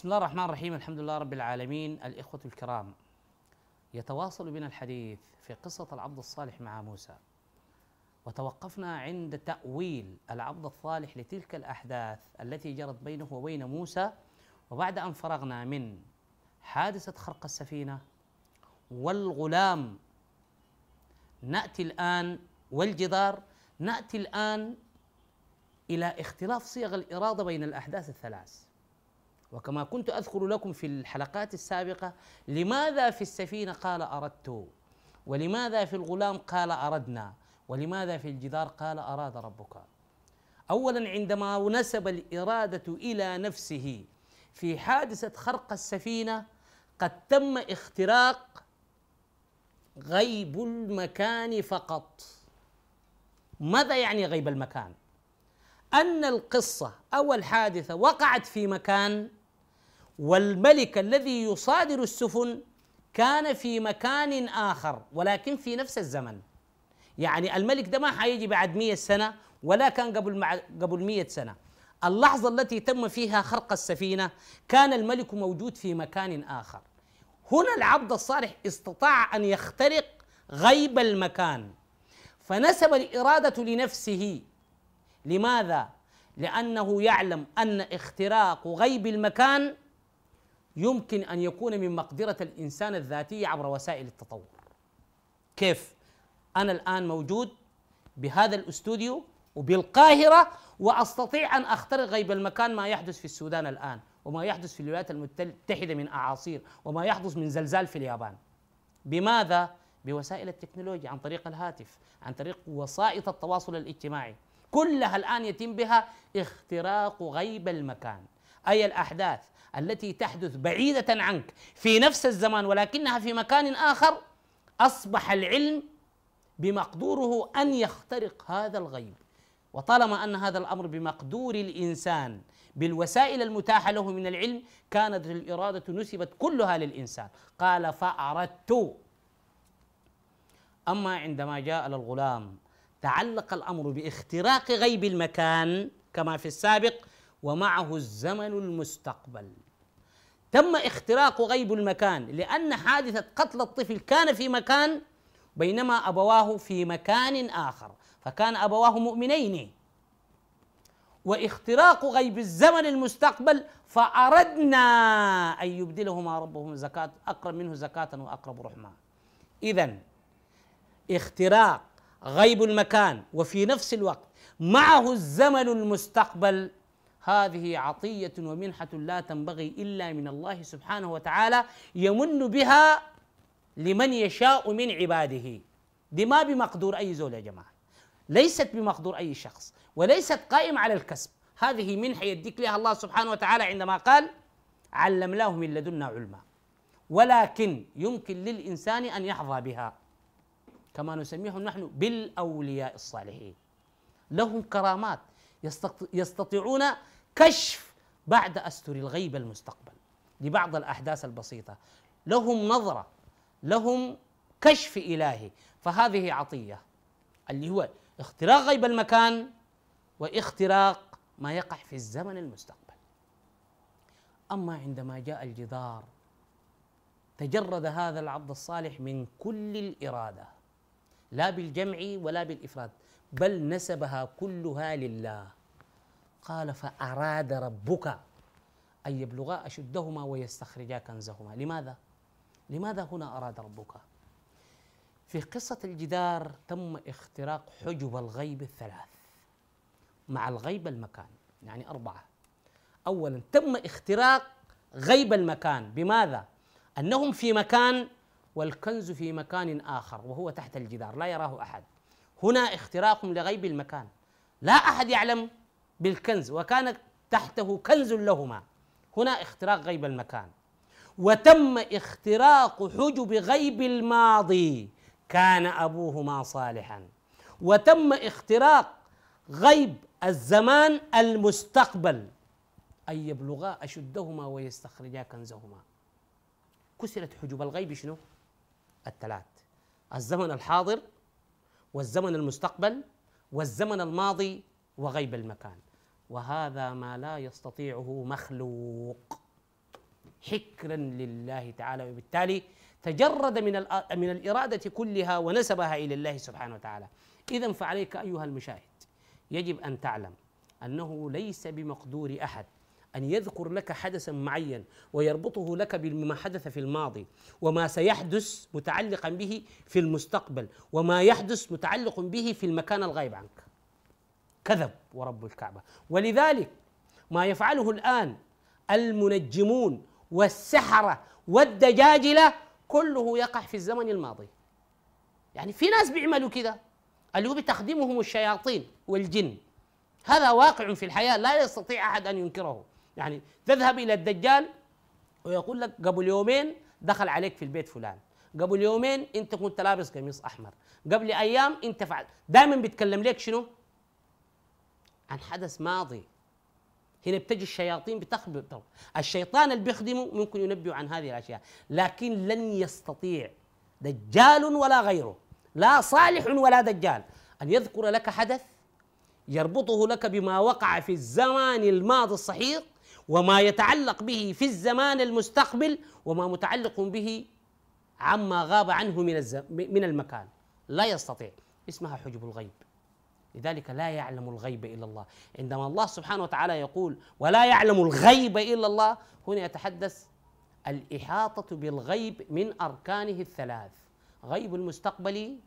بسم الله الرحمن الرحيم الحمد لله رب العالمين. الإخوة الكرام يتواصل بنا الحديث في قصة العبد الصالح مع موسى. وتوقفنا عند تأويل العبد الصالح لتلك الأحداث التي جرت بينه وبين موسى وبعد أن فرغنا من حادثة خرق السفينة والغلام. نأتي الآن والجدار نأتي الآن إلى اختلاف صيغ الإرادة بين الأحداث الثلاث. وكما كنت أذكر لكم في الحلقات السابقة لماذا في السفينة قال أردت؟ ولماذا في الغلام قال أردنا؟ ولماذا في الجدار قال أراد ربك؟ أولا عندما نسب الإرادة إلى نفسه في حادثة خرق السفينة قد تم اختراق غيب المكان فقط. ماذا يعني غيب المكان؟ أن القصة أو الحادثة وقعت في مكان والملك الذي يصادر السفن كان في مكان آخر ولكن في نفس الزمن. يعني الملك ده ما حيجي بعد مية سنة ولا كان قبل مع قبل مية سنة. اللحظة التي تم فيها خرق السفينة كان الملك موجود في مكان آخر. هنا العبد الصالح استطاع أن يخترق غيب المكان. فنسب الإرادة لنفسه. لماذا؟ لأنه يعلم أن اختراق غيب المكان يمكن أن يكون من مقدرة الإنسان الذاتية عبر وسائل التطور. كيف؟ أنا الآن موجود بهذا الأستوديو وبالقاهرة وأستطيع أن أخترق غيب المكان ما يحدث في السودان الآن وما يحدث في الولايات المتحدة من أعاصير وما يحدث من زلزال في اليابان. بماذا؟ بوسائل التكنولوجيا عن طريق الهاتف عن طريق وسائط التواصل الاجتماعي. كلها الآن يتم بها اختراق غيب المكان. أي الأحداث؟ التي تحدث بعيدة عنك في نفس الزمان ولكنها في مكان آخر أصبح العلم بمقدوره أن يخترق هذا الغيب. وطالما أن هذا الأمر بمقدور الإنسان بالوسائل المتاحة له من العلم كانت الإرادة نسبت كلها للإنسان. قال فأردت أما عندما جاء للغلام تعلق الأمر باختراق غيب المكان كما في السابق ومعه الزمن المستقبل. تم اختراق غيب المكان لأن حادثة قتل الطفل كان في مكان بينما أبواه في مكان آخر فكان أبواه مؤمنين. واختراق غيب الزمن المستقبل فأردنا أن يبدلهما ربهم زكاة أقرب منه زكاة وأقرب رحمة. اذا اختراق غيب المكان وفي نفس الوقت معه الزمن المستقبل هذه عطية ومنحة لا تنبغي إلا من الله سبحانه وتعالى يمن بها لمن يشاء من عباده. دي ما بمقدور أي زول يا جماعة. ليست بمقدور أي شخص وليست قائمة على الكسب. هذه منحة يديك لها الله سبحانه وتعالى عندما قال علمناه من لدنا علما ولكن يمكن للإنسان أن يحظى بها. كما نسميهم نحن بالأولياء الصالحين. لهم كرامات يستطيعون كشف بعد أستر الغيب المستقبل. لبعض الأحداث البسيطة. لهم نظرة لهم كشف إلهي. فهذه عطية اللي هو اختراق غيب المكان واختراق ما يقع في الزمن المستقبل. أما عندما جاء الجدار تجرد هذا العبد الصالح من كل الإرادة لا بالجمع ولا بالإفراد بل نسبها كلها لله. قال فأراد ربك أن يبلغا أشدهما ويستخرجا كنزهما. لماذا؟ لماذا هنا أراد ربك؟ في قصة الجدار تم اختراق حجب الغيب الثلاث مع الغيب المكان يعني أربعة. اولا تم اختراق غيب المكان بماذا؟ أنهم في مكان والكنز في مكان آخر وهو تحت الجدار لا يراه أحد. هنا اختراق لغيب المكان. لا أحد يعلم بالكنز وكان تحته كنز لهما. هنا اختراق غيب المكان. وتم اختراق حجب غيب الماضي كان أبوهما صالحا. وتم اختراق غيب الزمان المستقبل أن يبلغا أشدهما ويستخرجا كنزهما. كسرت حجب الغيب شنو؟ الثلاث الزمن الحاضر والزمن المستقبل والزمن الماضي وغيب المكان. وهذا ما لا يستطيعه مخلوق. حكرا لله تعالى وبالتالي تجرد من من الإرادة كلها ونسبها إلى الله سبحانه وتعالى. اذا فعليك أيها المشاهد يجب أن تعلم أنه ليس بمقدور أحد أن يذكر لك حدثا معين ويربطه لك بما حدث في الماضي وما سيحدث متعلقا به في المستقبل وما يحدث متعلق به في المكان الغائب عنك. كذب ورب الكعبة. ولذلك ما يفعله الآن المنجمون والسحرة والدجاجلة كله يقع في الزمن الماضي. يعني في ناس بيعملوا كده اللي هو بتخدمهم الشياطين والجن. هذا واقع في الحياة لا يستطيع أحد أن ينكره. يعني تذهب إلى الدجال ويقول لك قبل يومين دخل عليك في البيت فلان. قبل يومين أنت كنت لابس قميص أحمر. قبل أيام أنت فعل دائما بيتكلم لك شنو؟ عن حدث ماضي. هنا بتجي الشياطين بتخبر الشيطان اللي بيخدمه ممكن ينبه عن هذه الأشياء لكن لن يستطيع دجال ولا غيره لا صالح ولا دجال أن يذكر لك حدث يربطه لك بما وقع في الزمان الماضي الصحيح وما يتعلق به في الزمان المستقبل وما متعلق به عما غاب عنه من من المكان. لا يستطيع. اسمها حجب الغيب. لذلك لا يعلم الغيب إلا الله. عندما الله سبحانه وتعالى يقول ولا يعلم الغيب إلا الله هنا يتحدث الإحاطة بالغيب من أركانه الثلاث غيب المستقبل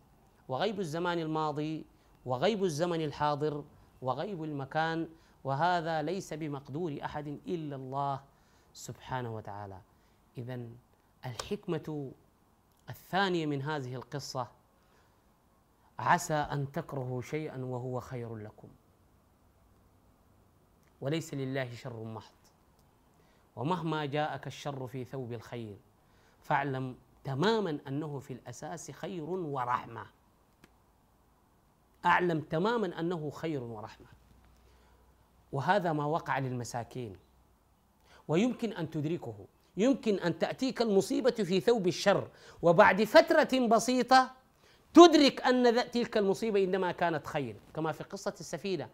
وغيب الزمان الماضي وغيب الزمن الحاضر وغيب المكان وهذا ليس بمقدور أحد إلا الله سبحانه وتعالى. اذا الحكمة الثانية من هذه القصة عسى أن تكرهوا شيئا وهو خير لكم. وليس لله شر محض. ومهما جاءك الشر في ثوب الخير فاعلم تماما أنه في الأساس خير ورحمة. أعلم تماما أنه خير ورحمة. وهذا ما وقع للمساكين. ويمكن أن تدركه. يمكن أن تأتيك المصيبة في ثوب الشر. وبعد فترة بسيطة تدرك أن تلك المصيبة انما كانت خير كما في قصة السفينة.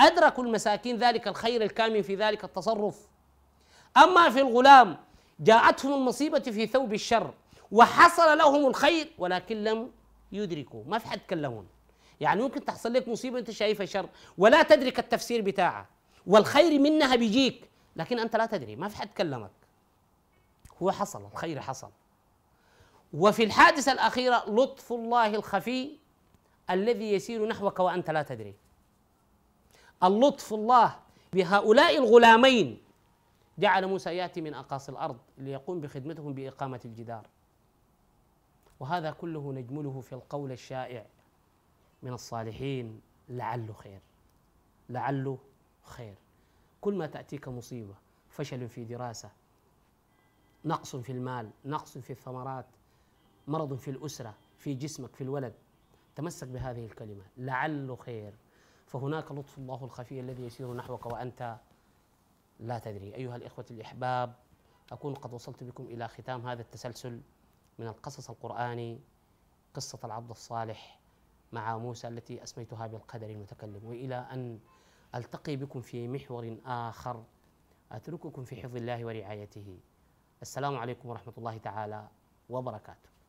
ادركوا المساكين ذلك الخير الكامن في ذلك التصرف. أما في الغلام جاءتهم المصيبة في ثوب الشر وحصل لهم الخير ولكن لم يدركوا. ما في حد كلمهم. يعني ممكن تحصل لك مصيبة انت شايفها شر. ولا تدرك التفسير بتاعها. والخير منها بيجيك لكن أنت لا تدري. ما في حد كلمك. هو حصل الخير حصل. وفي الحادثة الأخيرة لطف الله الخفي الذي يسير نحوك وأنت لا تدري. اللطف الله بهؤلاء الغلامين جعل موسى يأتي من أقاصي الأرض ليقوم بخدمتهم بإقامة الجدار. وهذا كله نجمله في القول الشائع من الصالحين لعله خير. لعله خير. كل ما تأتيك مصيبة فشل في دراسة نقص في المال نقص في الثمرات مرض في الأسرة في جسمك في الولد تمسك بهذه الكلمة لعله خير. فهناك لطف الله الخفي الذي يسير نحوك وأنت لا تدري. أيها الإخوة الإحباب أكون قد وصلت بكم إلى ختام هذا التسلسل من القصص القرآني قصة العبد الصالح مع موسى التي أسميتها بالقدر المتكلم. وإلى أن ألتقي بكم في محور آخر أترككم في حفظ الله ورعايته. السلام عليكم ورحمة الله تعالى وبركاته.